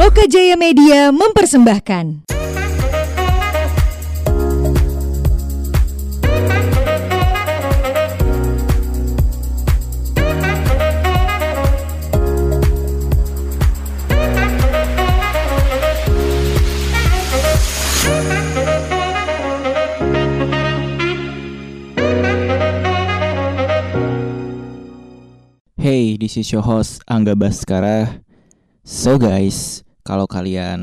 Loka Jaya Media mempersembahkan. Hey, this is your host Angga Baskara. So guys, kalau kalian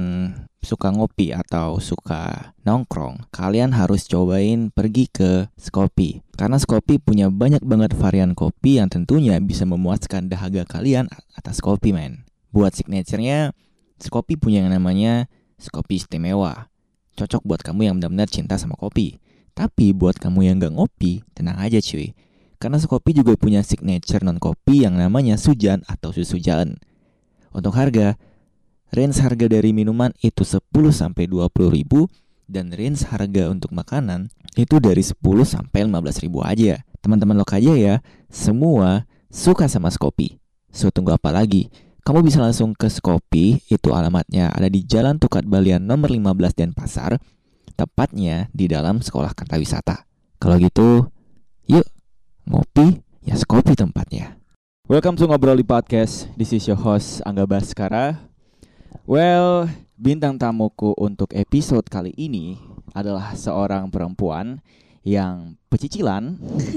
suka ngopi atau suka nongkrong, kalian harus cobain pergi ke Skopi. Karena Skopi punya banyak banget varian kopi yang tentunya bisa memuaskan dahaga kalian atas kopi, men. Buat signaturenya, Skopi punya yang namanya Skopi Istimewa. Cocok buat kamu yang benar-benar cinta sama kopi. Tapi buat kamu yang gak ngopi, tenang aja cuy. Karena Skopi juga punya signature non kopi yang namanya Sujan atau susu jalan. Untuk harga, range harga dari minuman itu 10 sampai 20 ribu dan range harga untuk makanan itu dari 10 sampai 15 ribu aja. Teman-teman lokal aja ya, semua suka sama Skopi. So tunggu apa lagi? Kamu bisa langsung ke Skopi, itu alamatnya ada di Jalan Tukat Balian nomor 15 Denpasar, tepatnya di dalam Sekolah Kartawisata. Kalau gitu, yuk ngopi ya Skopi tempatnya. Welcome to Ngobrol di Podcast. This is your host Angga Baskara. Well, bintang tamuku untuk episode kali ini adalah seorang perempuan yang pecicilan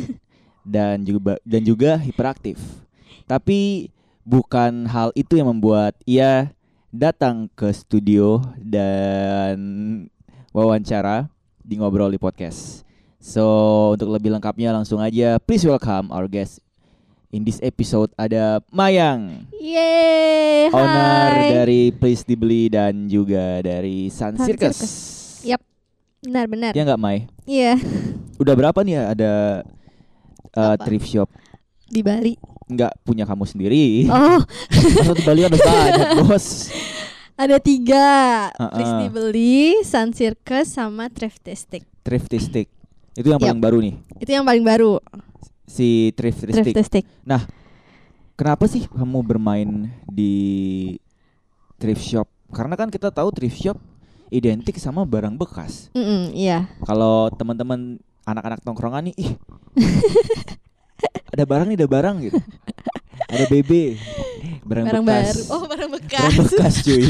dan juga dan juga hiperaktif. Tapi bukan hal itu yang membuat ia datang ke studio dan wawancara di Ngobrol di Podcast. So, untuk lebih lengkapnya langsung aja please welcome our guest in this episode ada Mayang, Yeay, owner dari Please Dibeli dan juga dari Sun Sun Circus. Circus. Yap, benar-benar. Ya nggak May? Iya, Udah berapa nih ya ada uh, Apa? thrift shop? di Bali. Nggak punya kamu sendiri. Oh, Masa di Bali ada banyak bos. ada tiga. Ha-ha. Please dibeli, Sun Circus sama Thriftistic. Thriftistic. Itu yang paling baru nih. Itu yang paling baru, Si Thriftistic. Thriftistic. Kenapa sih kamu bermain di thrift shop? Karena kan kita tahu thrift shop identik sama barang bekas. Mm-mm, iya. Kalau teman-teman anak-anak tongkrongan nih, ih, ada barang nih, ada barang gitu. Ada BB, barang, Barang bekas. baru. Oh, barang bekas. Barang bekas cuy.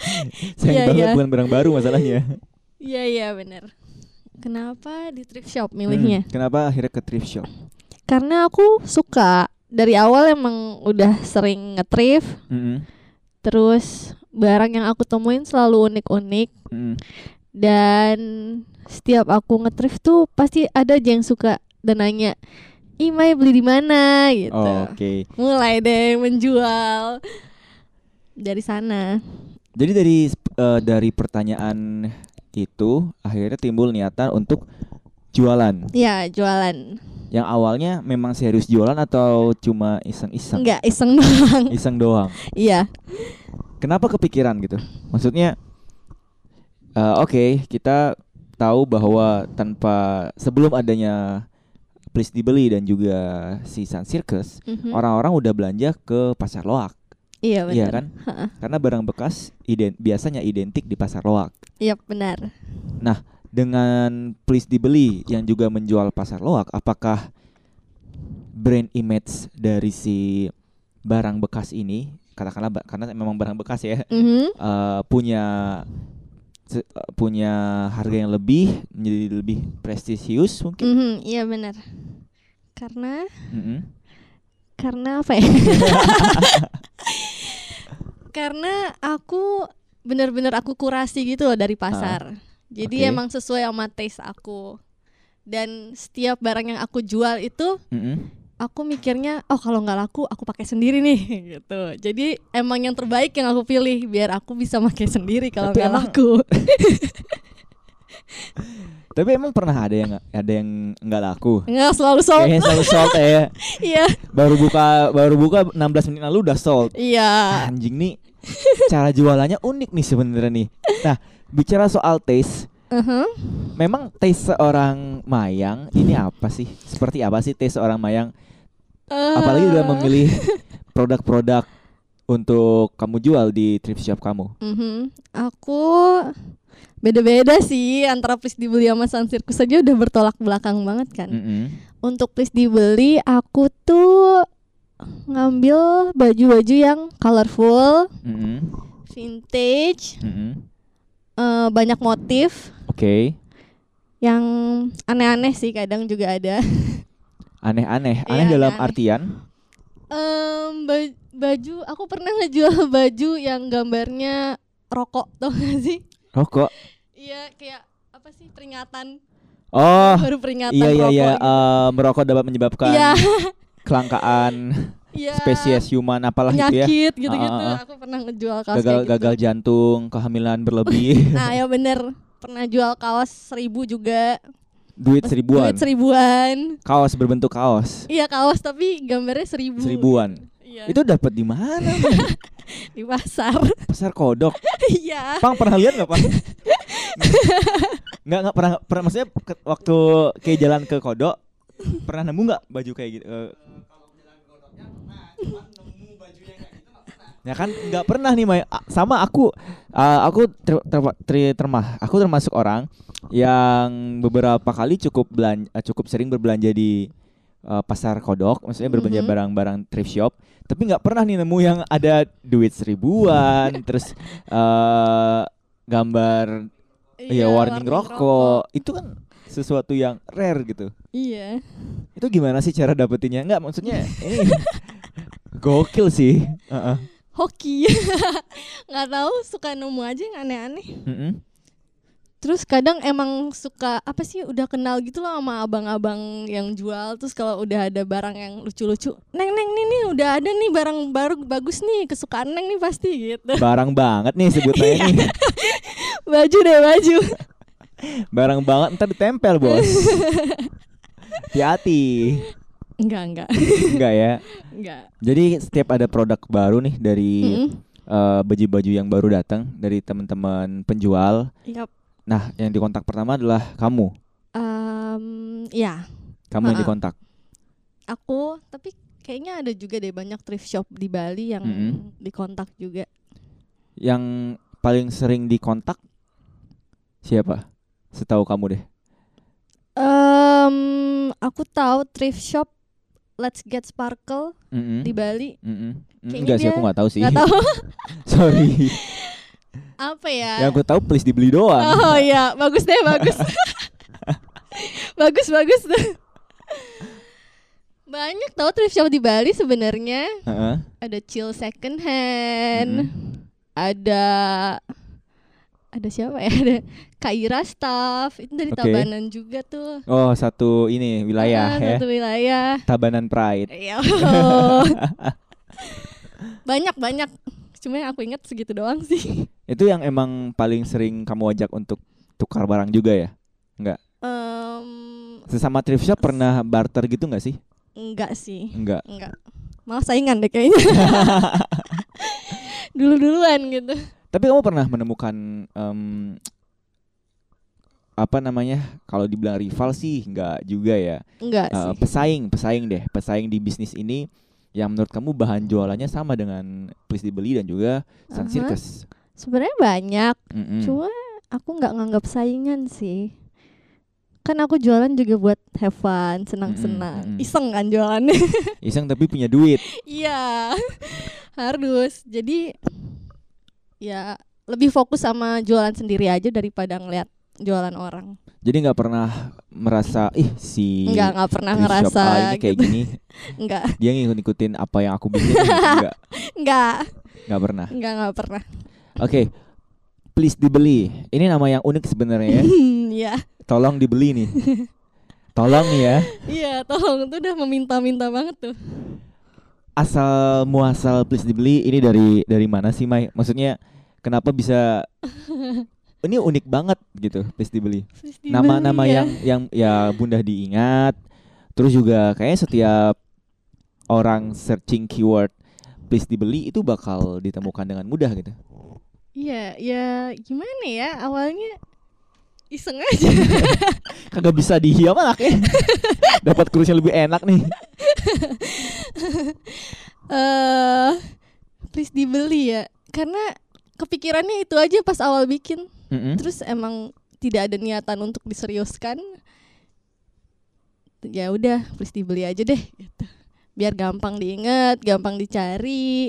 Sayang Iya, banget iya. bukan barang baru masalahnya. Iya, iya, benar. Kenapa di thrift shop milihnya? Hmm, kenapa akhirnya ke thrift shop? Karena aku suka dari awal emang udah sering nge-thrift, Mm-mm, terus barang yang aku temuin selalu unik-unik. mm-mm. dan setiap aku nge-thrift tuh pasti ada aja yang suka dan nanya Ih Mai beli di mana gitu Oh, Oke. mulai deh menjual dari sana Jadi dari eh, dari pertanyaan itu akhirnya timbul niatan untuk jualan. ya jualan Yang awalnya memang serius jualan atau cuma iseng-iseng? enggak iseng doang Iseng doang. iya Kenapa kepikiran gitu? Maksudnya eh, oke, kita tahu bahwa tanpa sebelum adanya Please dibeli dan juga si Sun Circus, Mhm. orang-orang udah belanja ke pasar loak, iya benar iya kan? Ha-ha. Karena barang bekas iden- biasanya identik di pasar loak. iya benar Dengan Please dibeli yang juga menjual pasar loak, apakah brand image dari si barang bekas ini, katakanlah karena memang barang bekas ya, Mhm. eh, punya se- eh, punya harga yang lebih menjadi lebih prestisius mungkin. Mhm, iya benar karena Mm-mm. karena apa ya karena aku benar-benar aku kurasi gitu loh dari pasar jadi oke. emang sesuai sama taste aku dan setiap barang yang aku jual itu Mm-mm. aku mikirnya oh kalau nggak laku aku pakai sendiri nih gitu jadi emang yang terbaik yang aku pilih biar aku bisa pakai sendiri kalau nggak laku Tapi emang pernah ada yang ada yang nggak laku? nggak selalu sold Kayaknya selalu sold ya. iya Baru buka baru buka 16 menit lalu udah sold. iya Anjing nih. Cara jualannya unik nih sebenarnya nih. Nah, bicara soal taste, Mhm. memang taste seorang Mayang ini apa sih? Seperti apa sih taste seorang Mayang? Eh, Apalagi dalam memilih produk-produk untuk kamu jual di thrift shop kamu? Mhm. Aku beda-beda sih antara please dibeli sama Sun Circus aja udah bertolak belakang banget kan. Mm-mm. Untuk please dibeli aku tuh ngambil baju-baju yang colorful, Mm-mm. vintage, Mm-mm. Eh, banyak motif Oke. yang aneh-aneh sih kadang juga ada. Aneh-aneh. Iya, Aneh dalam aneh-aneh. artian ba- baju aku pernah ngejual baju yang gambarnya rokok tau gak sih? rokok. Iya kayak apa sih peringatan Oh, baru peringatan iya iya rokok iya. gitu. Eh, merokok dapat menyebabkan Iya, kelangkaan iya. spesies human apalah gitu ya. penyakit gitu-gitu. Ah, ah. Aku pernah ngejual kaos Gagal gitu. gagal jantung, kehamilan berlebih, Nah, ya bener. Pernah jual kaos seribu juga. duit seribuan. Duit seribuan. Kaos berbentuk kaos Iya kaos tapi gambarnya seribu. seribuan. Iya. Itu dapat di mana? di pasar. Pasar kodok. Iya. Pang pernah lihat nggak Pang? Nggak nggak pernah pernah maksudnya waktu kayak jalan ke kodok pernah nemu nggak baju kayak gitu? Eh, Ya kan nggak pernah nih Mai. A- sama aku uh, aku ter, ter- ter- termah aku termasuk orang yang beberapa kali cukup belanja cukup sering berbelanja di uh, pasar kodok maksudnya berbelanja Mhm. barang-barang thrift shop tapi nggak pernah nih nemu yang ada duit seribuan terus uh, gambar ya warning, rokok. itu kan sesuatu yang rare gitu Iya. itu gimana sih cara dapetinnya nggak maksudnya ini gokil sih Heeh. Hoki. nggak tahu suka nemu aja yang aneh-aneh. Mm-mm. Terus kadang emang suka apa sih udah kenal gitu loh sama abang-abang yang jual terus kalau udah ada barang yang lucu-lucu, "Neng, neng nih nih udah ada nih barang baru bagus nih, kesukaan Neng nih pasti." gitu. barang banget nih sebutnya nih baju deh, baju. barang banget ntar ditempel bos hati-hati Enggak, enggak. enggak ya Enggak. jadi setiap ada produk baru nih dari Mm-mm. eh, baju-baju yang baru datang dari teman-teman penjual Yap. nah yang dikontak pertama adalah kamu Em, ya, kamu yang Ha-ha. dikontak aku tapi kayaknya ada juga deh banyak thrift shop di Bali yang Mm-mm. dikontak juga. yang paling sering dikontak siapa setahu kamu deh Em, aku tahu thrift shop Let's Get Sparkle Mm-mm. di Bali. Mm, Kayaknya enggak sih aku nggak tahu sih Nggak tahu sorry apa ya? yang aku tahu please dibeli doang Oh iya, bagus deh, bagus. bagus, bagus tuh. Banyak tau thrift shop di Bali sebenarnya. Heeh. Ada chill second hand. Mm-mm. Ada ada siapa ya? Ada Kaira Staff. Itu dari Oke. Tabanan juga tuh. oh satu ini wilayah Ah, ya Satu wilayah. Tabanan Pride Iya. banyak banyak. Cuma yang aku ingat segitu doang sih. itu yang emang paling sering kamu ajak untuk tukar barang juga ya Em, sesama thrift shop pernah barter gitu nggak sih enggak sih. enggak Enggak. Malah saingan deh kayaknya. Dulu-duluan gitu. Tapi kamu pernah menemukan em, apa namanya kalau dibilang rival sih enggak juga ya Enggak Eh, sih. pesaing pesaing deh pesaing di bisnis ini yang menurut kamu bahan jualannya sama dengan Please Dibeli dan juga Sun. Circus Sebenarnya banyak, Mm-mm. cuma aku nggak nganggap saingan sih. Kan aku jualan juga buat have fun, senang-senang. Mm-mm, mm-mm. Iseng kan jualannya. iseng tapi punya duit Iya. Harus. Jadi ya lebih fokus sama jualan sendiri aja daripada ngeliat jualan orang. jadi nggak pernah merasa ih si Enggak, nggak pernah ngerasa A ini kayak gitu. gini Enggak, dia ngikut-ngikutin apa yang aku bikin enggak enggak, nggak pernah enggak, enggak pernah. Oke, please dibeli. Ini nama yang unik sebenarnya ya. Iya. Tolong dibeli nih. Tolong nih ya. Iya, tolong tuh udah meminta-minta banget tuh. Asal muasal please dibeli ini dari dari mana sih Mai? Maksudnya kenapa bisa ini unik banget gitu please dibeli. Nama-nama ya. yang yang ya Bunda diingat. Terus juga kayaknya setiap orang searching keyword please dibeli itu bakal ditemukan dengan mudah gitu. Iya, ya gimana ya awalnya iseng aja. Kagak bisa dihiam anaknya. Dapat kursi yang lebih enak nih. Eh, please dibeli ya. Karena kepikirannya itu aja pas awal bikin. Mm-mm. terus emang tidak ada niatan untuk diseriuskan. Ya udah please dibeli aja deh gitu. biar gampang diingat gampang dicari.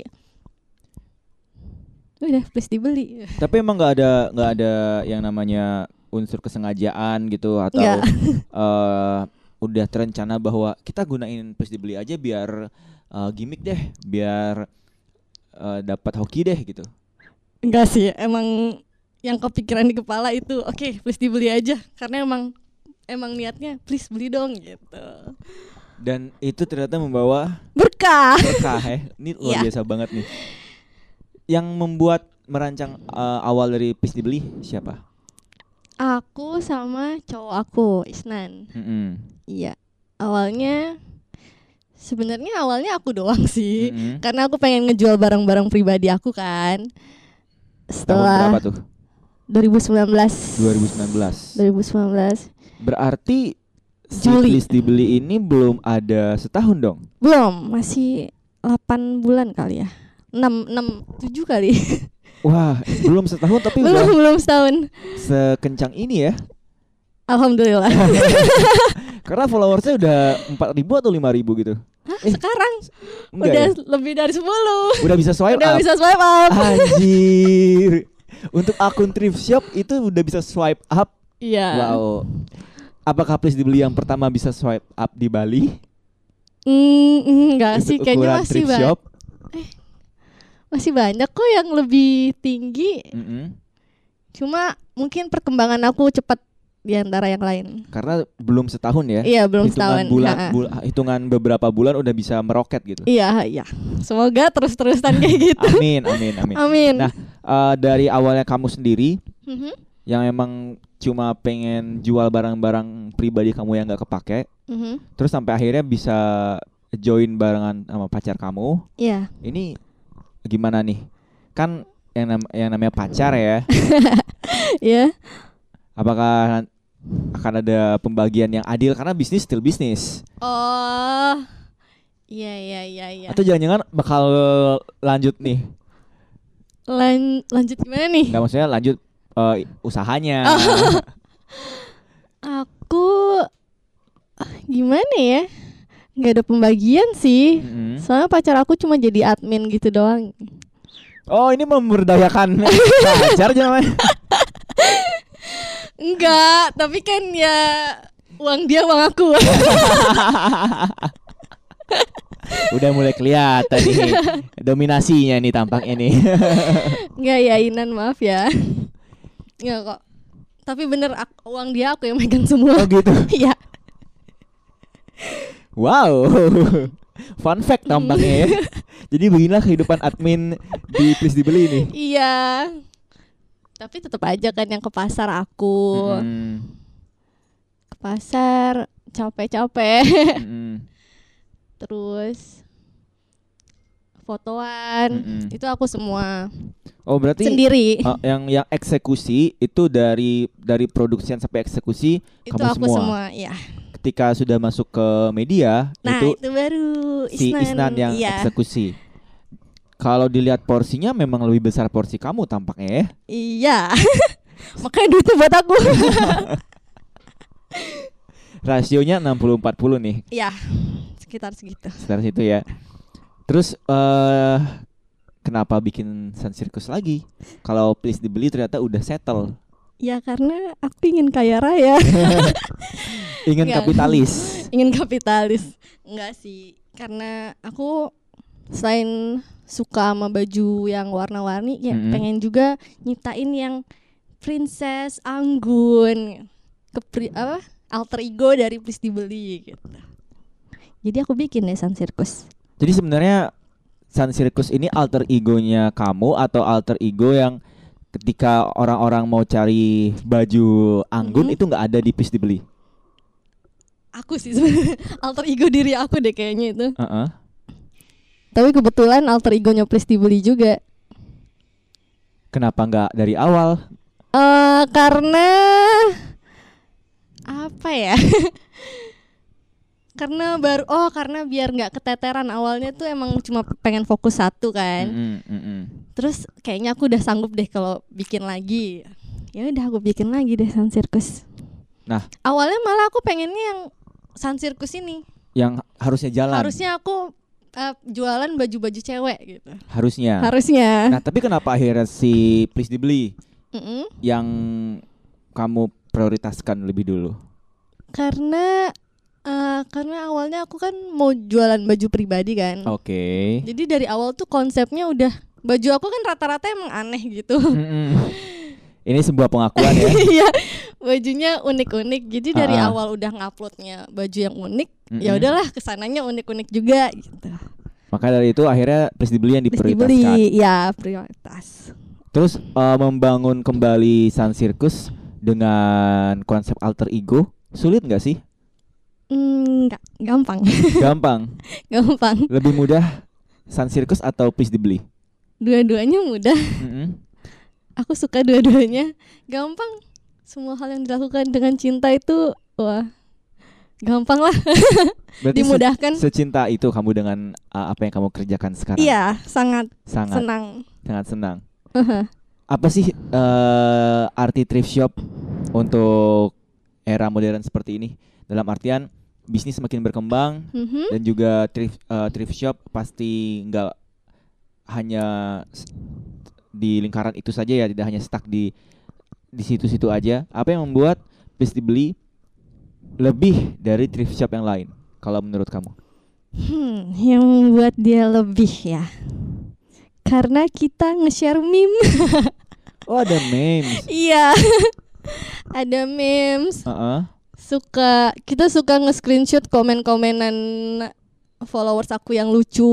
Udah please dibeli. Tapi emang nggak ada nggak ada yang namanya unsur kesengajaan gitu atau eh, udah terencana bahwa kita gunain please dibeli aja biar eh, gimmick deh, biar eh, dapat hoki deh gitu. enggak sih emang yang kepikiran di kepala itu oke please dibeli aja karena emang emang niatnya please beli dong gitu Dan itu ternyata membawa berkah berkah ya. Ini luar Iya. biasa banget nih. Yang membuat merancang eh, awal dari please dibeli siapa? Aku sama cowok aku Isnan Mm-mm. Iya, awalnya sebenarnya awalnya aku doang sih, Mm-mm. karena aku pengen ngejual barang-barang pribadi aku kan. Tahun Setelah berapa tuh? 2019. 2019. 2019. Berarti Juli. please dibeli ini belum ada setahun dong. Belum, masih 8 bulan kali ya. 6 6 7 kali. Wah, belum setahun tapi belum, udah belum setahun. sekencang ini ya. Alhamdulillah. Karena followersnya udah 4000 atau 5000 gitu. Eh, Sekarang udah ya? lebih dari 10. Udah bisa swipe udah up. bisa swipe up. Anjir. Untuk akun thrift shop itu udah bisa swipe up. Iya. Wow. Apakah please dibeli yang pertama bisa swipe up di Bali? Mm, enggak sih, Untuk kayaknya ukuran masih thrift banyak. Masih banyak kok yang lebih tinggi. Mm-mm. Cuma mungkin perkembangan aku cepat di antara yang lain. Karena belum setahun ya. Iya, belum hitungan setahun. bulan, Ha-ha. bul- hitungan beberapa bulan udah bisa meroket gitu. Iya, iya. Semoga terus-terusan kayak gitu. Amin, amin, amin. Amin. Nah, eh, dari awalnya kamu sendiri Mhm, yang emang cuma pengen jual barang-barang pribadi kamu yang nggak kepake, mhm. terus sampai akhirnya bisa join barengan sama pacar kamu. Iya. Ini gimana nih? Kan yang nam- yang namanya pacar ya. Iya. Apakah akan ada pembagian yang adil karena bisnis still bisnis? Oh. Iya, iya, iya, iya. Atau jangan-jangan bakal lanjut nih? Lan- lanjut gimana nih? Nggak maksudnya lanjut eh, usahanya. Aku ah, gimana ya? Nggak ada pembagian sih. Mm-mm. Soalnya pacar aku cuma jadi admin gitu doang. Oh ini memberdayakan pacar jangan. Enggak, tapi kan ya uang dia uang aku. Udah mulai kelihatan nih dominasinya nih tampaknya nih. Enggak ya Inan maaf ya. Enggak kok. Tapi bener uang dia aku yang megang semua. oh gitu. Iya. Wow. Fun fact tampaknya ya. Jadi beginilah kehidupan admin di Please Dibeli ini. Iya. Tapi tetap aja kan yang ke pasar aku. Mm-mm. Ke pasar capek-capek. Mm-mm. Terus fotoan. Mm-mm. Itu aku semua Oh berarti sendiri. uh, yang yang eksekusi itu dari dari produksian sampai eksekusi itu kamu aku semua. semua, ya. Ketika sudah masuk ke media Nah, itu itu, baru si Isnan yang iya. eksekusi. Kalau dilihat porsinya memang lebih besar porsi kamu tampaknya ya. Iya. Makanya duitnya buat aku. Rasionya 60-40 nih, Iya. Sekitar segitu. sekitar situ ya. Terus eh kenapa bikin Sun Circus lagi? Kalau please dibeli ternyata udah settle. Ya karena aku ingin kaya raya. Ingin Enggak. kapitalis. ingin kapitalis. Enggak sih. Karena aku selain suka sama baju yang warna-warni ya Mm-mm. pengen juga nyiptain yang princess anggun. Kepri apa? Alter ego dari please dibeli gitu. Jadi aku bikin deh Sun Circus. Jadi sebenarnya Sun Circus ini alter egonya kamu atau alter ego yang ketika orang-orang mau cari baju anggun Mhm. itu nggak ada di please dibeli. Aku sih sebenarnya alter ego diri aku deh kayaknya itu. Heeh. Tapi kebetulan alter egonya please dibeli juga. Kenapa nggak dari awal? eh karena apa ya? karena baru oh karena biar nggak keteteran awalnya tuh emang cuma pengen fokus satu kan Mm-mm, mm-mm. terus kayaknya aku udah sanggup deh kalau bikin lagi ya udah aku bikin lagi deh Sun Circus Nah. awalnya malah aku pengennya yang Sun Circus ini Yang harusnya jalan. harusnya aku eh, jualan baju-baju cewek gitu Harusnya. harusnya Nah, tapi kenapa akhirnya si Please Dibeli Mm-mm. yang kamu prioritaskan lebih dulu? karena eh, karena awalnya aku kan mau jualan baju pribadi kan Oke. jadi dari awal tuh konsepnya udah baju aku kan rata-rata emang aneh gitu Mm-mm. Ini sebuah pengakuan ya. Iya, bajunya unik-unik. Jadi dari Ah. awal udah nguploadnya baju yang unik, Mm-mm. ya udahlah ke sananya unik-unik juga gitu. Maka dari itu akhirnya Please Dibeli yang diprioritaskan. dibeli, ya prioritas. Terus eh, membangun kembali Sun Circus dengan konsep alter ego sulit nggak sih? Hmm, nggak gampang, Gampang. gampang. Lebih mudah Sun Circus atau Please Dibeli? Dua-duanya mudah. Mm-mm. Aku suka dua-duanya. Gampang. Semua hal yang dilakukan dengan cinta itu, wah, gampang lah. Berarti se- Dimudahkan. secinta itu kamu dengan uh, apa yang kamu kerjakan sekarang? Iya, sangat Sangat senang. sangat senang. Aha. Apa sih eh, arti thrift shop untuk era modern seperti ini? Dalam artian bisnis semakin berkembang Mhm. dan juga thrift eh, thrift shop pasti nggak hanya di lingkaran itu saja ya, tidak hanya stuck di di situ-situ aja. Apa yang membuat Please Dibeli lebih dari thrift shop yang lain? Kalau menurut kamu? Hmm, yang membuat dia lebih ya. Karena kita nge-share meme. Oh ada memes. Iya. Ada memes. Heeh. Suka kita suka nge-screenshot komen-komenan followers aku yang lucu.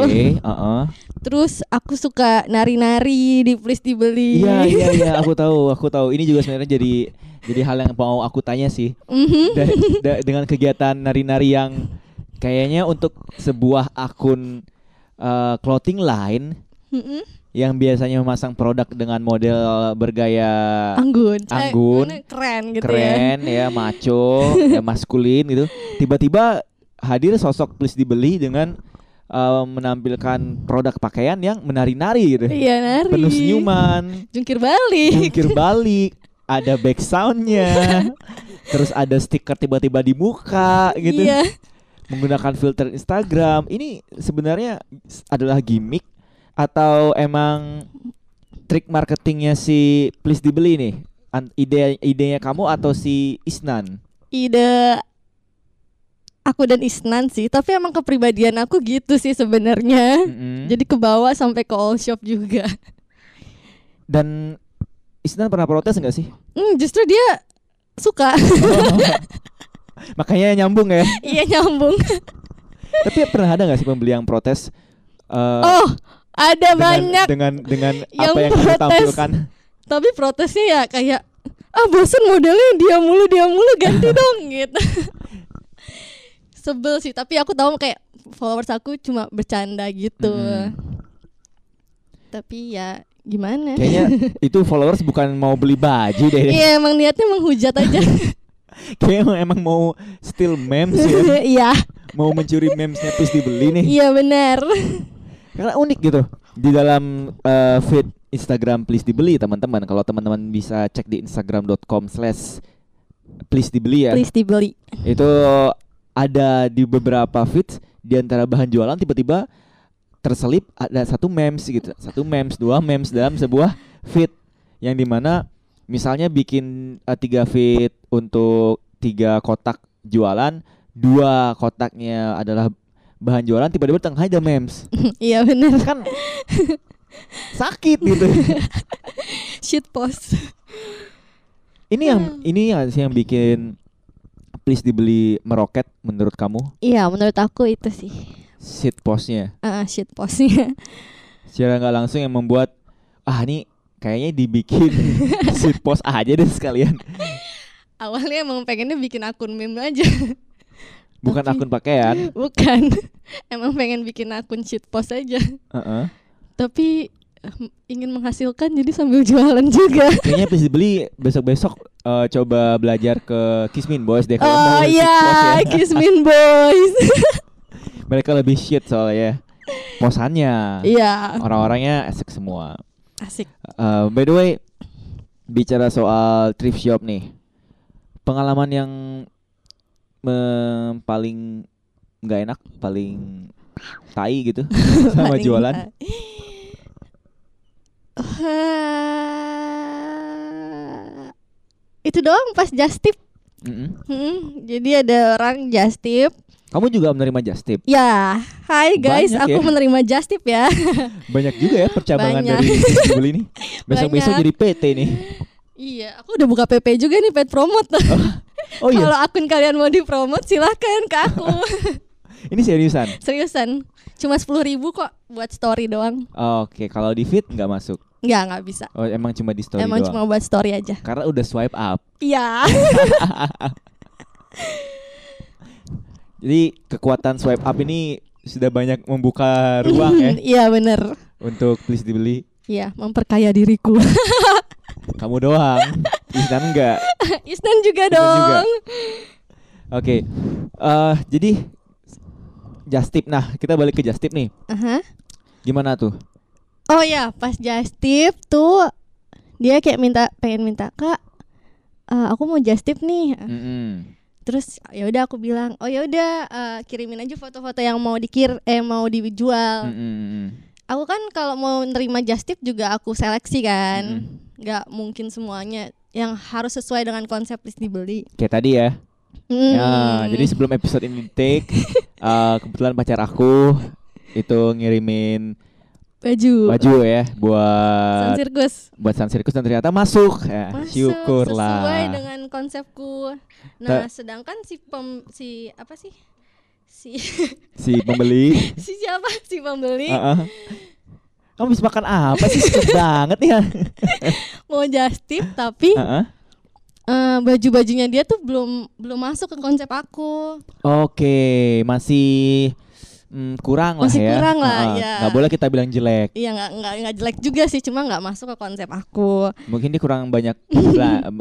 Oke, heeh. Terus aku suka nari-nari di please dibeli. Iya iya iya aku tahu aku tahu ini juga sebenarnya jadi jadi hal yang mau aku tanya sih Mhm. Da- da- dengan kegiatan nari-nari yang kayaknya untuk sebuah akun eh, clothing line Mhm. yang biasanya memasang produk dengan model bergaya Anggun. Eh, Anggun. mana keren gitu ya. keren ya maco ya maskulin gitu tiba-tiba hadir sosok please dibeli dengan eh, menampilkan produk pakaian yang menari-nari gitu. Iya nari. penuh senyuman. Jungkir balik. jungkir balik. Ada back soundnya. Terus ada stiker tiba-tiba di muka gitu. Iya. menggunakan filter Instagram. Ini sebenarnya adalah gimmick atau emang trik marketingnya si please dibeli nih? Ide idenya kamu atau si Isnan? Ide aku dan Isnan sih tapi emang kepribadian aku gitu sih sebenarnya. Mm-mm. jadi kebawa sampai ke all shop juga. Dan Isnan pernah protes nggak sih? Hmm, justru dia suka. Makanya nyambung ya. Iya nyambung. Tapi pernah ada nggak sih pembeli yang protes eh, oh ada dengan, banyak. dengan dengan yang apa yang kamu protes. tampilkan? Tapi protesnya ya kayak ah bosan modelnya dia mulu dia mulu ganti dong gitu sebel sih tapi aku tahu kayak followers aku cuma bercanda gitu Mm-mm. tapi ya gimana Kayaknya itu followers bukan mau beli baju deh. iya emang niatnya menghujat aja Kayaknya emang, mau steal memes ya. iya mau mencuri memesnya terus dibeli nih. iya benar Karena unik gitu. Di dalam eh, feed Instagram please dibeli teman-teman. Kalau teman-teman bisa cek di instagram.com slash please dibeli ya. please dibeli Itu ada di beberapa feed di antara bahan jualan tiba-tiba terselip ada satu memes gitu. Satu memes, dua memes dalam sebuah feed yang di mana misalnya bikin eh, tiga feed untuk tiga kotak jualan, dua kotaknya adalah bahan jualan tiba-tiba tengah ada memes. Iya benar kan sakit gitu. Shit post ini yang ini yang sih yang bikin please dibeli meroket menurut kamu? Iya menurut aku itu sih. Shit postnya? Ah shit postnya. Secara nggak langsung yang membuat ah ini kayaknya dibikin shit post aja deh sekalian. Awalnya emang pengennya bikin akun meme aja. Bukan Tapi- akun pakaian. Bukan. Emang pengen bikin akun shit post aja. Heeh. tapi eh, ingin menghasilkan jadi sambil jualan juga kayaknya please dibeli besok besok eh, coba belajar ke Kismin Boys deh kalau Oh mau iya, ya. Kismin Boys. Mereka lebih shit soalnya. Posannya. Iya, Orang-orangnya asik semua. asik. Eh, by the way, bicara soal thrift shop nih, pengalaman yang mem- paling nggak enak, paling tai gitu sama jualan. enggak. Eh, itu doang pas just tip. Mm-mm. Hmm, jadi ada orang just tip. Kamu juga menerima just tip? Ya, hai guys, Banyak aku ya. menerima just tip ya. Banyak juga ya percabangan Banyak. dari beli ini. Besok-besok jadi PT nih. iya, aku udah buka PP juga nih pet promote. Oh iya, Kalau akun kalian mau dipromot silahkan ke aku. ini seriusan. Seriusan, cuma sepuluh ribu kok buat story doang. Oke, kalau di feed nggak masuk. Nggak, nggak bisa. Oh, emang cuma di story Emang doang. cuma buat story aja. Karena udah swipe up. Iya. Jadi kekuatan swipe up ini sudah banyak membuka ruang ya Iya bener. untuk please dibeli. Iya, memperkaya diriku. Kamu doang. Isnan enggak. Isnan juga Isnan dong. Oke. eh jadi just tip. Nah, kita balik ke just tip nih. Aha. Gimana tuh? Oh ya, pas just tip tuh dia kayak minta pengen minta kak, eh, aku mau just tip nih. Mm-mm. Terus ya udah aku bilang, oh ya udah eh, kirimin aja foto-foto yang mau dikir, eh mau dijual. Mm-mm. Aku kan kalau mau nerima just tip juga aku seleksi kan, Mm-mm. nggak mungkin semuanya yang harus sesuai dengan konsep please dibeli. Kayak tadi ya. Hmm. Ya, jadi sebelum episode ini take, eh, kebetulan pacar aku itu ngirimin baju, baju ya Sun buat sirkus. buat Sun Circus dan ternyata masuk. Ya, Masuk, syukurlah. sesuai dengan konsepku. Nah, sedangkan si pem si apa sih? Si si pembeli. si siapa? Si pembeli Heeh. Kamu bisa makan apa sih? Cepet banget ya. mau just tip tapi Heeh. eh, baju-bajunya dia tuh belum belum masuk ke konsep aku. Oke, masih mm, kurang lah Masih ya. kurang lah, Heeh. ya. Nggak boleh kita bilang jelek. Iya nggak nggak nggak jelek juga sih, cuma nggak masuk ke konsep aku. Mungkin dia kurang banyak bela- em,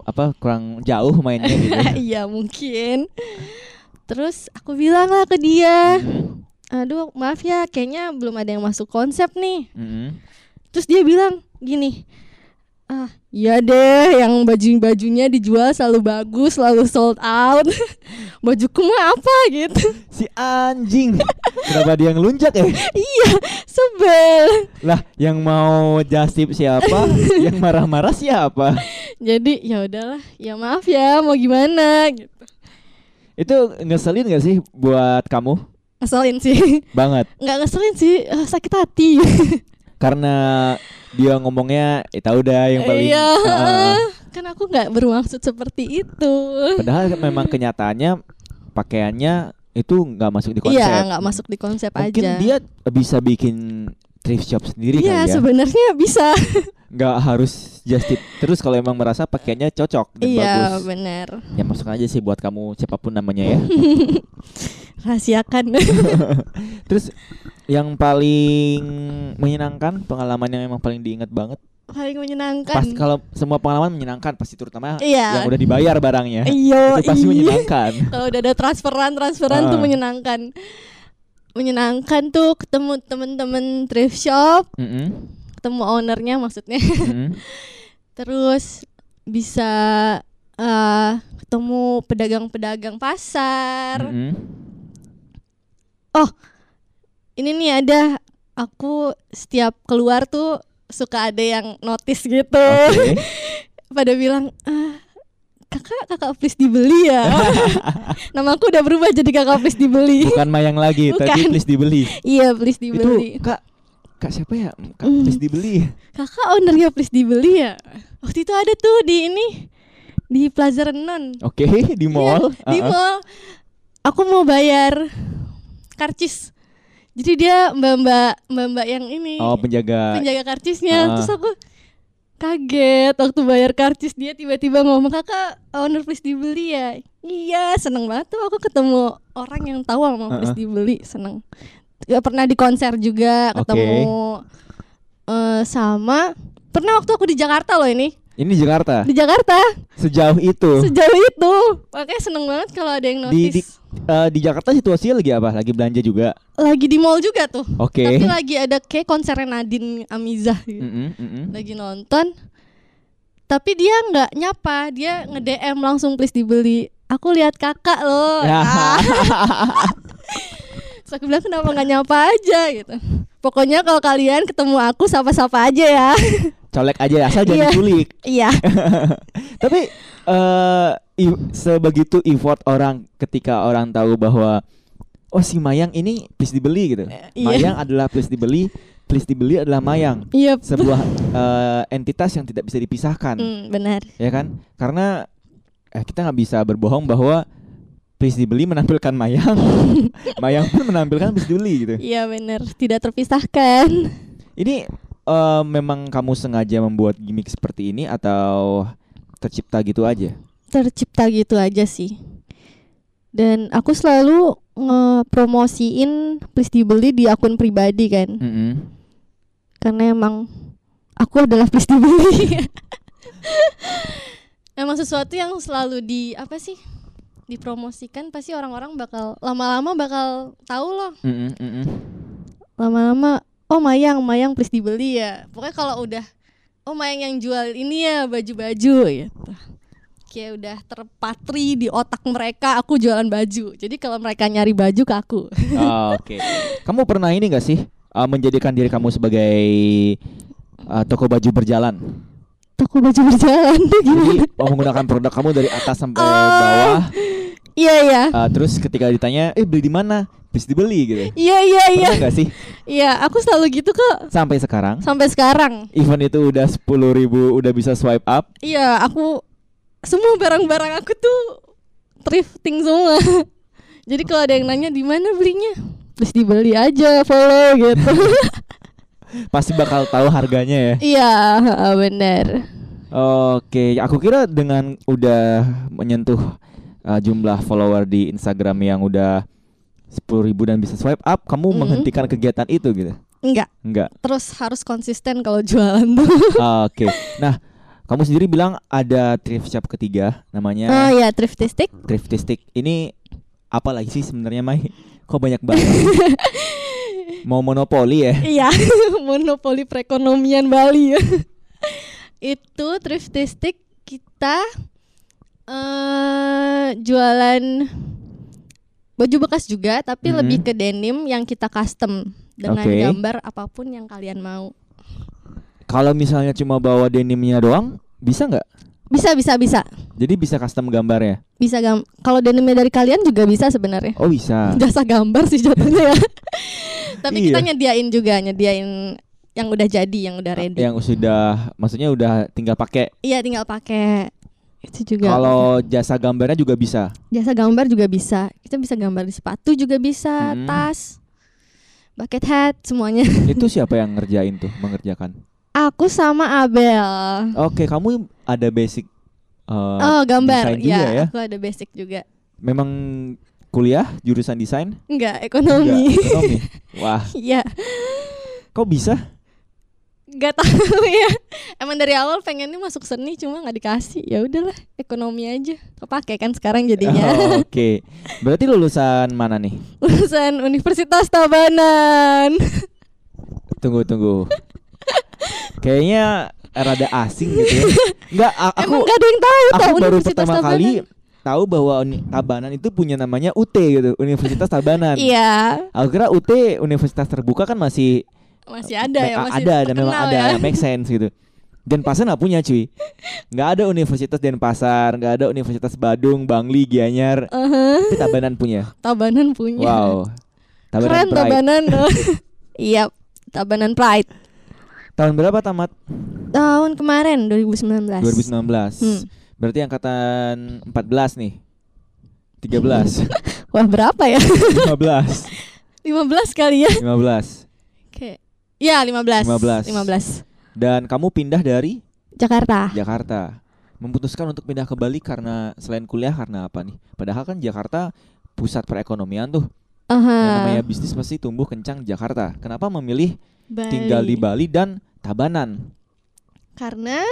apa kurang jauh mainnya gitu. Iya mungkin. Terus aku bilang lah ke dia, Mhm. aduh maaf ya, kayaknya belum ada yang masuk konsep nih. Mhm. Terus dia bilang gini, ah iya deh, yang baju-bajunya dijual selalu bagus, selalu sold out. Bajuku mah apa gitu? Si anjing. Kenapa dia ngelunjak ya? iya, sebel. Lah, yang mau jasip siapa? yang marah-marah siapa? Jadi ya udahlah, ya maaf ya, mau gimana gitu. Itu ngeselin gak sih buat kamu? Ngeselin sih, Banget. nggak ngeselin sih, eh, sakit hati. Karena dia ngomongnya, eh tahu dah yang paling Iya, Heeh. kan aku nggak bermaksud seperti itu. Padahal memang kenyataannya pakaiannya itu nggak masuk di konsep. Iya, nggak masuk di konsep Mungkin aja. dia bisa bikin thrift shop sendiri Iya, kali ya. sebenarnya bisa. Nggak harus just tip terus kalau emang merasa pakaiannya cocok dan Iya, bagus. benar. Ya masuk aja sih buat kamu siapa pun namanya ya. Rahasiakan. terus yang paling menyenangkan pengalaman yang emang paling diingat banget Paling menyenangkan. pas kalau semua pengalaman menyenangkan pasti terutama Iya. yang udah dibayar barangnya Iya, itu pasti iya. menyenangkan Kalau udah ada transferan, transferan tuh Ah. menyenangkan. Menyenangkan tuh ketemu temen-temen thrift shop, Mm-mm, ketemu ownernya maksudnya. mm-mm. Terus bisa eh ketemu pedagang-pedagang pasar. Mm-mm. Ini nih ada aku setiap keluar tuh suka ada yang notice gitu. Oke. Pada bilang, "Ah, kakak kakak please dibeli ya. Namaku udah berubah jadi kakak please dibeli. bukan mayang lagi Bukan. tadi please dibeli iya please dibeli. itu kak kak siapa ya kak Mm. please dibeli Kakak ownernya please dibeli ya. Waktu itu ada tuh di ini di Plaza Renon. oke di mall Iya, di Uh-uh. mall. Aku mau bayar karcis. Jadi dia mbak-mbak mbak-mbak yang ini oh penjaga penjaga karcisnya. Ah. Terus aku kaget waktu bayar karcis dia tiba-tiba ngomong kakak owner please dibeli ya. Iya seneng banget tuh aku ketemu orang yang tahu sama please Uh-uh. dibeli seneng. Ya, pernah di konser juga ketemu eh, sama pernah waktu aku di Jakarta loh ini Ini di Jakarta. di Jakarta Sejauh itu. sejauh itu makanya seneng banget kalau ada yang Di di notice eh, di Jakarta situasinya lagi apa? Lagi belanja juga. lagi di mall juga tuh Oke. tapi lagi ada kayak konsernya Nadine Amizah gitu. Mm-mm, mm-mm. lagi nonton tapi dia nggak nyapa dia nge DM langsung please dibeli aku lihat kakak loh Ya. Ah. Terus aku bilang kenapa nggak nyapa aja gitu pokoknya kalau kalian ketemu aku sapa-sapa aja ya Colek aja asal Iya. jangan diculik. iya Tapi eh i- sebegitu effort orang ketika orang tahu bahwa oh si Mayang ini please dibeli gitu. iya. Mayang adalah please dibeli, please dibeli adalah Mayang. iya Sebuah eh, entitas yang tidak bisa dipisahkan, Hmm, benar ya kan? Karena eh, kita nggak bisa berbohong bahwa please dibeli menampilkan Mayang, Mayang pun menampilkan please dibeli gitu. iya benar tidak terpisahkan Ini eh, memang kamu sengaja membuat gimmick seperti ini atau tercipta gitu aja? tercipta gitu aja sih dan aku selalu ngepromosiin please dibeli di akun pribadi kan Mm-mm. karena emang aku adalah please dibeli emang sesuatu yang selalu di apa sih dipromosikan pasti orang-orang bakal lama-lama bakal tahu loh Mm-mm, mm-mm. lama-lama oh mayang mayang please dibeli ya pokoknya kalau udah oh mayang yang jual ini ya baju-baju gitu kayak udah terpatri di otak mereka aku jualan baju jadi kalau mereka nyari baju ke aku Oh, Oke. Kamu pernah ini gak sih uh, menjadikan diri kamu sebagai uh, toko baju berjalan? toko baju berjalan Jadi uh, menggunakan produk kamu dari atas sampai Oh. bawah. iya iya uh, terus ketika ditanya, eh beli di mana? Bisa dibeli gitu. iya iya iya Pernah gak sih iya aku selalu gitu kok sampai sekarang? sampai sekarang Event itu udah 10.000 ribu udah bisa swipe up. iya aku semua barang-barang aku tuh thrifting semua jadi kalau ada yang nanya di mana belinya terus dibeli aja follow gitu Pasti bakal tahu harganya ya. iya benar Oke, aku kira dengan udah menyentuh uh, jumlah follower di Instagram yang udah 10.000 ribu dan bisa swipe up, kamu Mhm. menghentikan kegiatan itu gitu? enggak Enggak. terus harus konsisten kalau jualan tuh Oke. Nah, kamu sendiri bilang ada thrift shop ketiga namanya oh ya thriftistic Thriftistic. Ini apa lagi sih sebenarnya Mai? Kok banyak banget? Mau monopoli ya? iya monopoli perekonomian Bali ya itu thriftistic kita eh jualan baju bekas juga tapi Mhm. lebih ke denim yang kita custom dengan Oke. gambar apa pun yang kalian mau Kalau misalnya cuma bawa denimnya doang, bisa nggak? bisa bisa bisa Jadi bisa custom gambarnya? bisa gam kalau denimnya dari kalian juga bisa sebenarnya Oh bisa. jasa gambar sih jatuhnya ya tapi Iya. kita nyediain juga nyediain yang udah jadi yang udah ready Yang sudah, maksudnya udah tinggal pakai. iya tinggal pakai itu juga Kalau jasa gambarnya juga bisa. jasa gambar juga bisa kita bisa gambar di sepatu juga bisa Hmm. tas bucket hat semuanya Itu siapa yang ngerjain tuh, mengerjakan? aku sama Abel Oke, kamu ada basic uh, oh gambar desain juga ya, ya? aku ada basic juga Memang kuliah jurusan desain? enggak ekonomi Enggak, ekonomi. Wah, Iya kok bisa? Nggak tahu ya emang dari awal pengennya masuk seni cuma nggak dikasih ya udahlah ekonomi aja kepake kan sekarang jadinya Oh, Oke. Berarti lulusan mana nih? lulusan Universitas Tabanan Tunggu tunggu. Kayaknya rada asing gitu ya. Enggak, a- aku emang gak ada yang tahu aku tau baru pertama Tabanan kali tahu bahwa Uni- Tabanan itu punya namanya UT gitu, Universitas Tabanan. iya Aku kira UT Universitas terbuka kan masih masih ada ya masih ada dan memang ada ya. make sense gitu. Denpasar nggak punya cuy, nggak ada Universitas Denpasar, nggak ada Universitas Badung, Bangli, Gianyar, Uh-huh. tapi Tabanan punya. Tabanan punya Wow, Tabanan keren Pride. Tabanan iya Tabanan Pride Tahun berapa tamat? tahun kemarin 2019 2019. Hmm. Berarti angkatan 14 nih. 13, wah berapa ya 15, 15 kali ya 15. Oke. Ya 15 15. 15 Dan kamu pindah dari Jakarta Jakarta. Memutuskan untuk pindah ke Bali karena selain kuliah karena apa nih? Padahal kan Jakarta pusat perekonomian tuh. Aha. Yang namanya bisnis pasti tumbuh kencang di Jakarta. Kenapa memilih Bali. tinggal di Bali dan Tabanan? Karena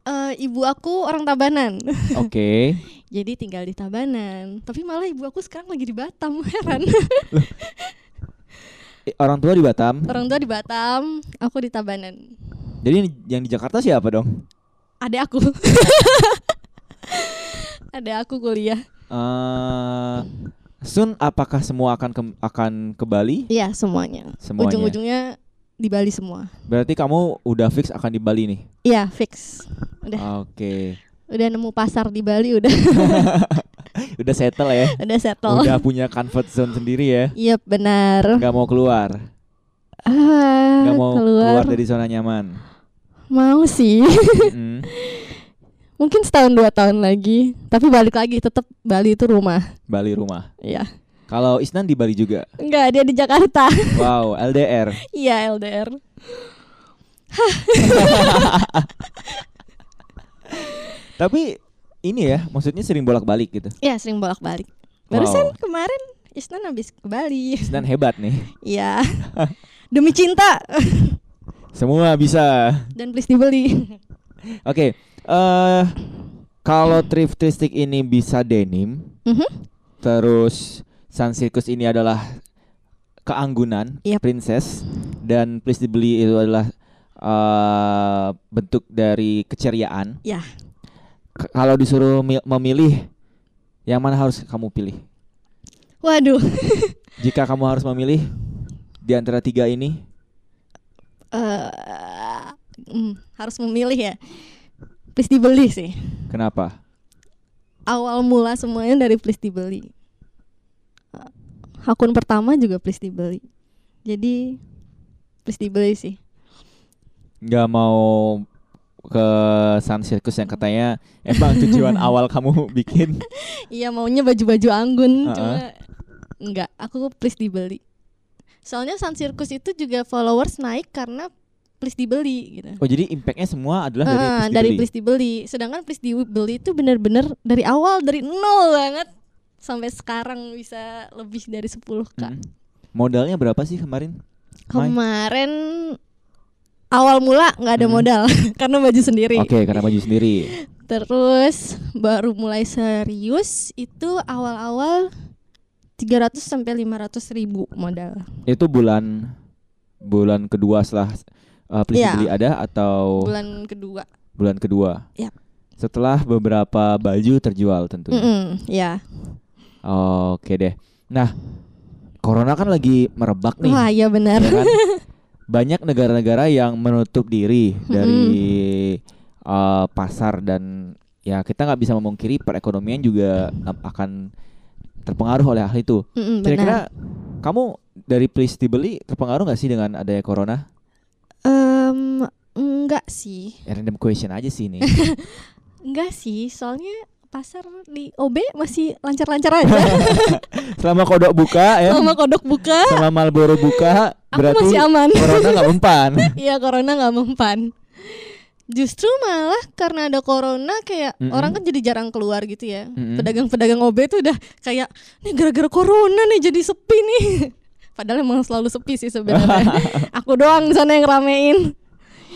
Eh, ibu aku orang Tabanan. Oke. Jadi tinggal di Tabanan. Tapi malah ibu aku sekarang lagi di Batam. Heran. Eh, Orang tua di Batam. orang tua di Batam, aku di Tabanan. Jadi yang di Jakarta siapa dong? Ada aku. Ada aku kuliah. Eh, Sun, apakah semua akan ke, akan ke Bali? Iya, semuanya. Semuanya. Ujung-ujungnya di Bali semua. Berarti kamu udah fix akan di Bali nih. Iya, fix. Udah Oke. udah nemu pasar di Bali udah Udah settle ya. udah settle. Udah punya comfort zone sendiri ya. Iya, benar. Nggak mau keluar. Ah, Nggak mau keluar. keluar dari zona nyaman. Mau sih. Mm. Mungkin setahun dua tahun lagi. Tapi balik lagi tetap Bali itu rumah. Bali rumah. Iya. Kalau Isnan di Bali juga. Enggak, dia di Jakarta. Wow, LDR. Iya, LDR. Tapi ini ya, maksudnya sering bolak-balik gitu. Iya, sering bolak-balik. Wow. Barusan kemarin Isnan habis ke Bali. Isnan hebat nih. Iya. Demi cinta Semua bisa. dan please dibeli. Oke, eh kalau thriftistic ini bisa denim, Mhm. terus Sun Circus ini adalah keanggunan, Yap. princess, dan please dibeli itu adalah eh bentuk dari keceriaan. Ya. K- kalau disuruh mi- memilih, yang mana harus kamu pilih? Waduh. Jika kamu harus memilih di antara tiga ini, Eh, hmm, harus memilih ya. Please dibeli sih. kenapa? Awal mula semuanya dari please dibeli. Eh, Akun pertama juga please dibeli. Jadi please dibeli sih. Nggak mau ke Sun Circus yang katanya emang tujuan awal kamu bikin Iya maunya baju-baju anggun Uh-uh. cuma enggak, aku please dibeli. Soalnya Sun Circus itu juga followers naik karena please dibeli gitu. Oh jadi impactnya semua adalah dari Ah, please dari dibeli. please dibeli. Sedangkan please dibeli itu benar-benar dari awal dari nol banget sampai sekarang bisa lebih dari 10k. Mm. Modalnya berapa sih kemarin? Mai? Awal mula nggak ada Mm. modal karena baju sendiri. Oke, karena baju sendiri. Terus baru mulai serius itu awal-awal 300 sampai 500 ribu modal. Itu bulan bulan kedua setelah uh, please Iya. dibeli ada atau Bulan kedua. bulan kedua? Yap. Setelah beberapa baju terjual tentunya. Mm-mm, ya. Oke deh. Nah, corona kan lagi merebak nih. Wah, iya benar. ya kan? Banyak negara-negara yang menutup diri dari uh, pasar dan ya kita nggak bisa memungkiri perekonomian juga akan terpengaruh oleh hal itu. Mm-mm, benar. Kira-kira kamu dari please dibeli terpengaruh nggak sih dengan adanya corona? Em, enggak sih. Ya, random question aja sih ini. Enggak sih, soalnya pasar di OB masih lancar-lancar aja. Selama kodok buka ya, Sama kodok buka, selama Marlboro buka, aku berarti masih aman. corona nggak mempan. Iya, corona nggak mempan. Justru malah karena ada corona kayak Mm-mm. orang kan jadi jarang keluar gitu ya. Mm-mm. Pedagang-pedagang OB tuh udah kayak nih gara-gara corona nih jadi sepi nih. Padahal emang selalu sepi sih sebenarnya. aku doang di sana yang ramein.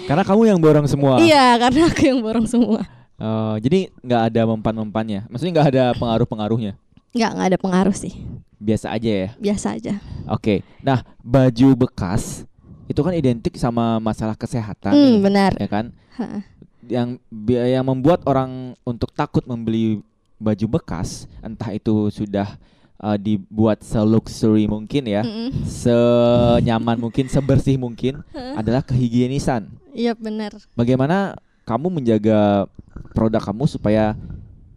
Karena kamu yang borong semua. Iya, karena aku yang borong semua. Oh, jadi nggak ada mempan-mempannya. Maksudnya nggak ada pengaruh-pengaruhnya. Nggak, nggak ada pengaruh sih. Biasa aja ya. Biasa aja. Oke. Nah, baju bekas itu kan identik sama masalah kesehatan Hmm, nih, benar. ya kan? Ha. Yang yang membuat orang untuk takut membeli baju bekas, entah itu sudah uh, dibuat seluxury mungkin ya, Mm-mm. senyaman mungkin, sebersih mungkin, adalah kehigienisan. Iya benar. Bagaimana kamu menjaga produk kamu supaya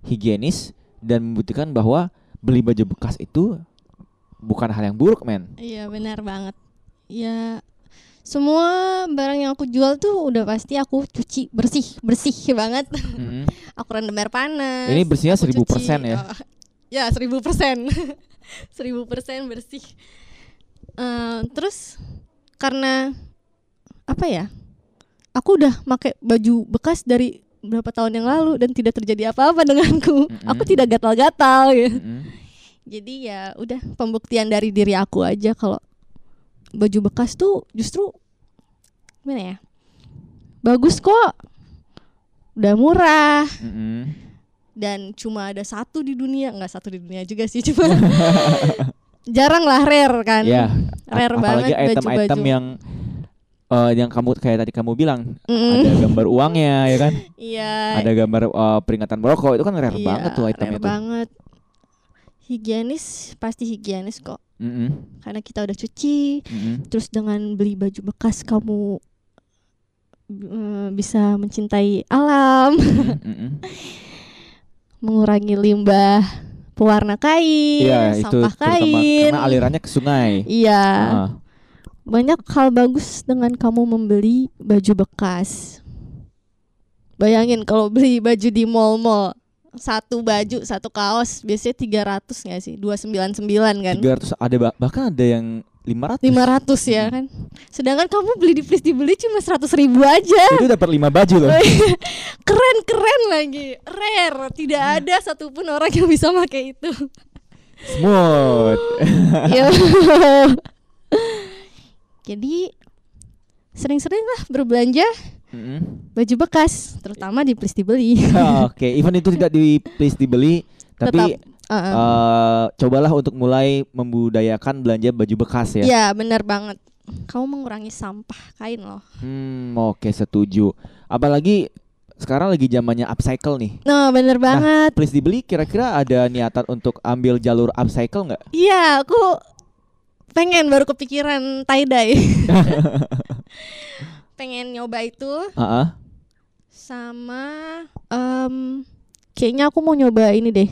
higienis dan membuktikan bahwa beli baju bekas itu bukan hal yang buruk, men. Iya benar banget. Ya semua barang yang aku jual tuh udah pasti aku cuci bersih bersih banget. Mm-mm. aku rendam air panas. Ini bersihnya 1000% cuci. ya? Oh, ya seribu persen, seribu persen bersih. Eh, terus karena apa ya? Aku udah pakai baju bekas dari berapa tahun yang lalu dan tidak terjadi apa-apa denganku. Mm-mm. Aku tidak gatal-gatal ya. Mm-mm. Jadi ya udah pembuktian dari diri aku aja kalau baju bekas tuh justru gimana ya? Bagus kok. udah murah Mm-mm. dan cuma ada satu di dunia nggak satu di dunia juga sih cuma jarang lah rare kan Ya, rare ap- apalagi banget item-item baju-baju. yang eh, yang kamu kayak tadi kamu bilang Mm-mm. ada gambar uangnya ya kan, iya ada gambar eh, peringatan merokok itu kan rare iya, banget tuh item rare itu. banget higienis pasti higienis kok Mm-mm. karena kita udah cuci Mm-mm. terus dengan beli baju bekas kamu eh, bisa mencintai alam Mm-mm. mengurangi limbah pewarna kain Iya itu sampah terutama kain karena alirannya ke sungai. iya Ah. Banyak hal bagus dengan kamu membeli baju bekas. Bayangin kalau beli baju di mall-mall satu baju satu kaos biasanya 300 nggak sih? 299 kan? 300 ada bah- bahkan ada yang 500. 500 ya kan? Sedangkan kamu beli di please dibeli cuma 100 ribu aja. Itu dapat 5 baju loh. keren keren lagi. Rare. Tidak ada satupun orang yang bisa pakai itu. Smooth. Jadi sering-sering lah berbelanja Mm-mm. baju bekas terutama di please dibeli Oke, even itu tidak di please dibeli, tapi Tetap, uh-uh. eh, cobalah untuk mulai membudayakan belanja baju bekas ya. Iya benar banget kamu mengurangi sampah kain loh Hmm, oke setuju. Apalagi sekarang lagi zamannya upcycle nih. nah bener banget Please dibeli kira-kira ada niatan untuk ambil jalur upcycle nggak? iya aku pengen baru kepikiran tie dye pengen nyoba itu Heeh. sama em kayaknya aku mau nyoba ini deh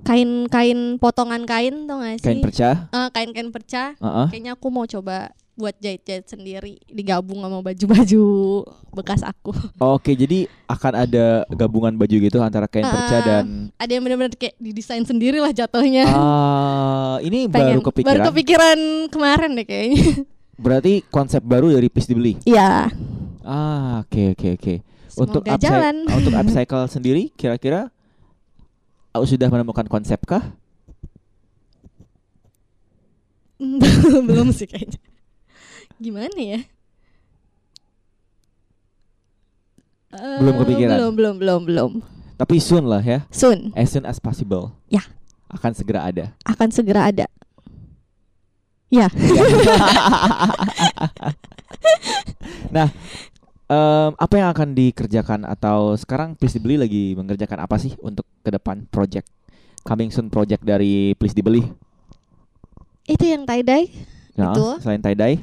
kain-kain potongan kain tau gak sih Kain perca. Eh, kain-kain perca Heeh. kayaknya aku mau coba buat jahit-jahit sendiri digabung sama baju-baju bekas aku Oke, jadi akan ada gabungan baju gitu antara kain perca dan ada yang bener-bener kayak didesain sendiri lah jatuhnya ah ini Pengen. baru kepikiran. baru kepikiran kemarin deh kayaknya Berarti konsep baru dari please dibeli. iya Ah, oke oke oke. Untuk Semoga upcy- jalan. untuk upcycle sendiri kira-kira uh, sudah menemukan konsep kah? belum sih kayaknya gimana ya Eh, Belum kepikiran? belum belum belum belum Tapi soon lah ya. soon As soon as possible. Ya. Akan segera ada. akan segera ada ya nah, em, apa yang akan dikerjakan atau sekarang Please Dibeli lagi mengerjakan apa sih untuk ke depan project coming soon project dari Please Dibeli? itu yang tie dye Nah, Itu. selain tie dye,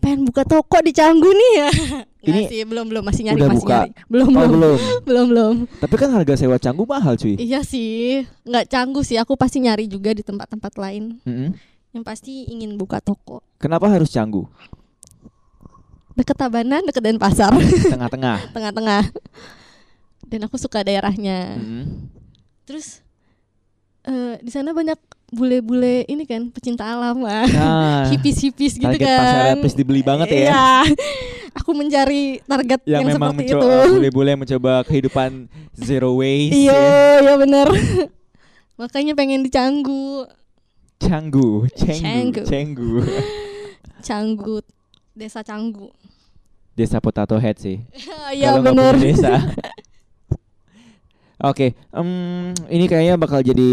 pengen buka toko di Canggu nih ya Ini sih belum belum masih nyari udah masih buka? nyari belum oh belum belum. belum belum Tapi kan harga sewa canggu mahal cuy. iya sih nggak Canggu sih aku pasti nyari juga di tempat-tempat lain Mm-mm. yang pasti ingin buka toko Kenapa harus canggu? deket Tabanan deket Denpasar Tengah-tengah. tengah-tengah dan aku suka daerahnya Mm-mm. terus eh di sana banyak bule-bule ini kan pecinta alam ah. Nah, hipis-hipis gitu target kan pasarnya Please Dibeli banget ya. Iya. aku mencari target yang, yang, memang seperti mencoba itu boleh-boleh mencoba kehidupan zero waste iya ya. iya bener makanya pengen di Canggu Canggu, Cenggu, Canggu. Canggu desa Canggu Desa Potato Head sih. iya bener Desa. Oke, em, ini kayaknya bakal jadi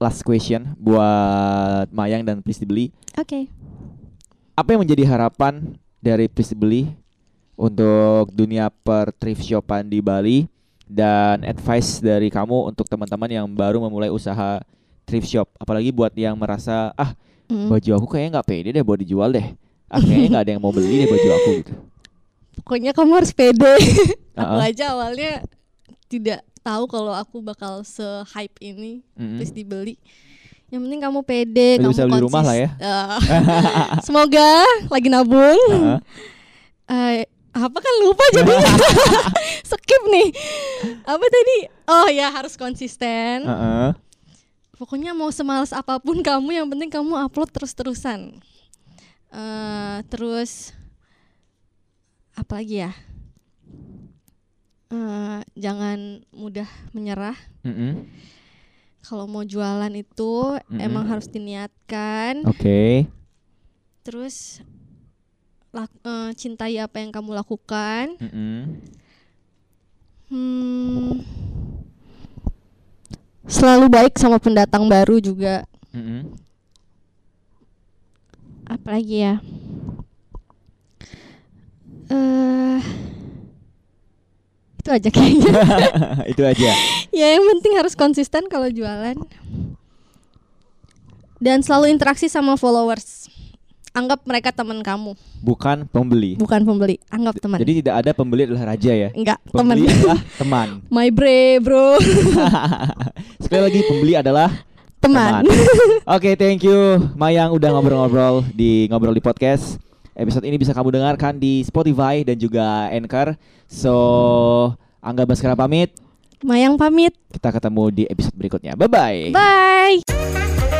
last question buat Mayang dan Please Dibeli. oke Apa yang menjadi harapan dari Please Dibeli untuk dunia per thrift shopan di Bali dan advice dari kamu untuk teman-teman yang baru memulai usaha thrift shop, apalagi buat yang merasa ah Mm. baju aku kayaknya nggak pede deh buat dijual deh. Ah kayaknya nggak ada yang mau beli deh baju aku gitu. pokoknya kamu harus pede aku Uh-uh. aja awalnya tidak tahu kalau aku bakal se hype ini Mm-mm. terus dibeli. Yang penting kamu pede Udah kamu bisa beli rumah lah ya. Eh, semoga lagi nabung. Heeh. Eh, apa kan lupa jadi. Skip nih. Apa tadi? Oh ya harus konsisten. Heeh. pokoknya mau semales apa pun kamu yang penting kamu upload terus terusan Eh, terus apa lagi ya Eh, jangan mudah menyerah Mm-mm. kalau mau jualan itu Mm-mm. emang harus diniatkan Oke. terus lak- eh, cintai apa yang kamu lakukan Mm-mm. Hmm, selalu baik sama pendatang baru juga. Mm-mm. Apalagi ya? Eh, itu aja kayaknya. Itu aja. ya yang penting harus konsisten kalau jualan. Dan selalu interaksi sama followers. Anggap mereka teman kamu, Bukan pembeli. bukan pembeli. Anggap teman. Jadi tidak ada pembeli adalah raja ya. enggak teman. Pembeli adalah teman. My bre, bro. Sekali lagi pembeli adalah teman. Oke, thank you Mayang udah ngobrol-ngobrol di ngobrol di podcast. Episode ini bisa kamu dengarkan di Spotify dan juga Anchor. So, Angga Baskara pamit. Mayang pamit. Kita ketemu di episode berikutnya. Bye bye. Bye.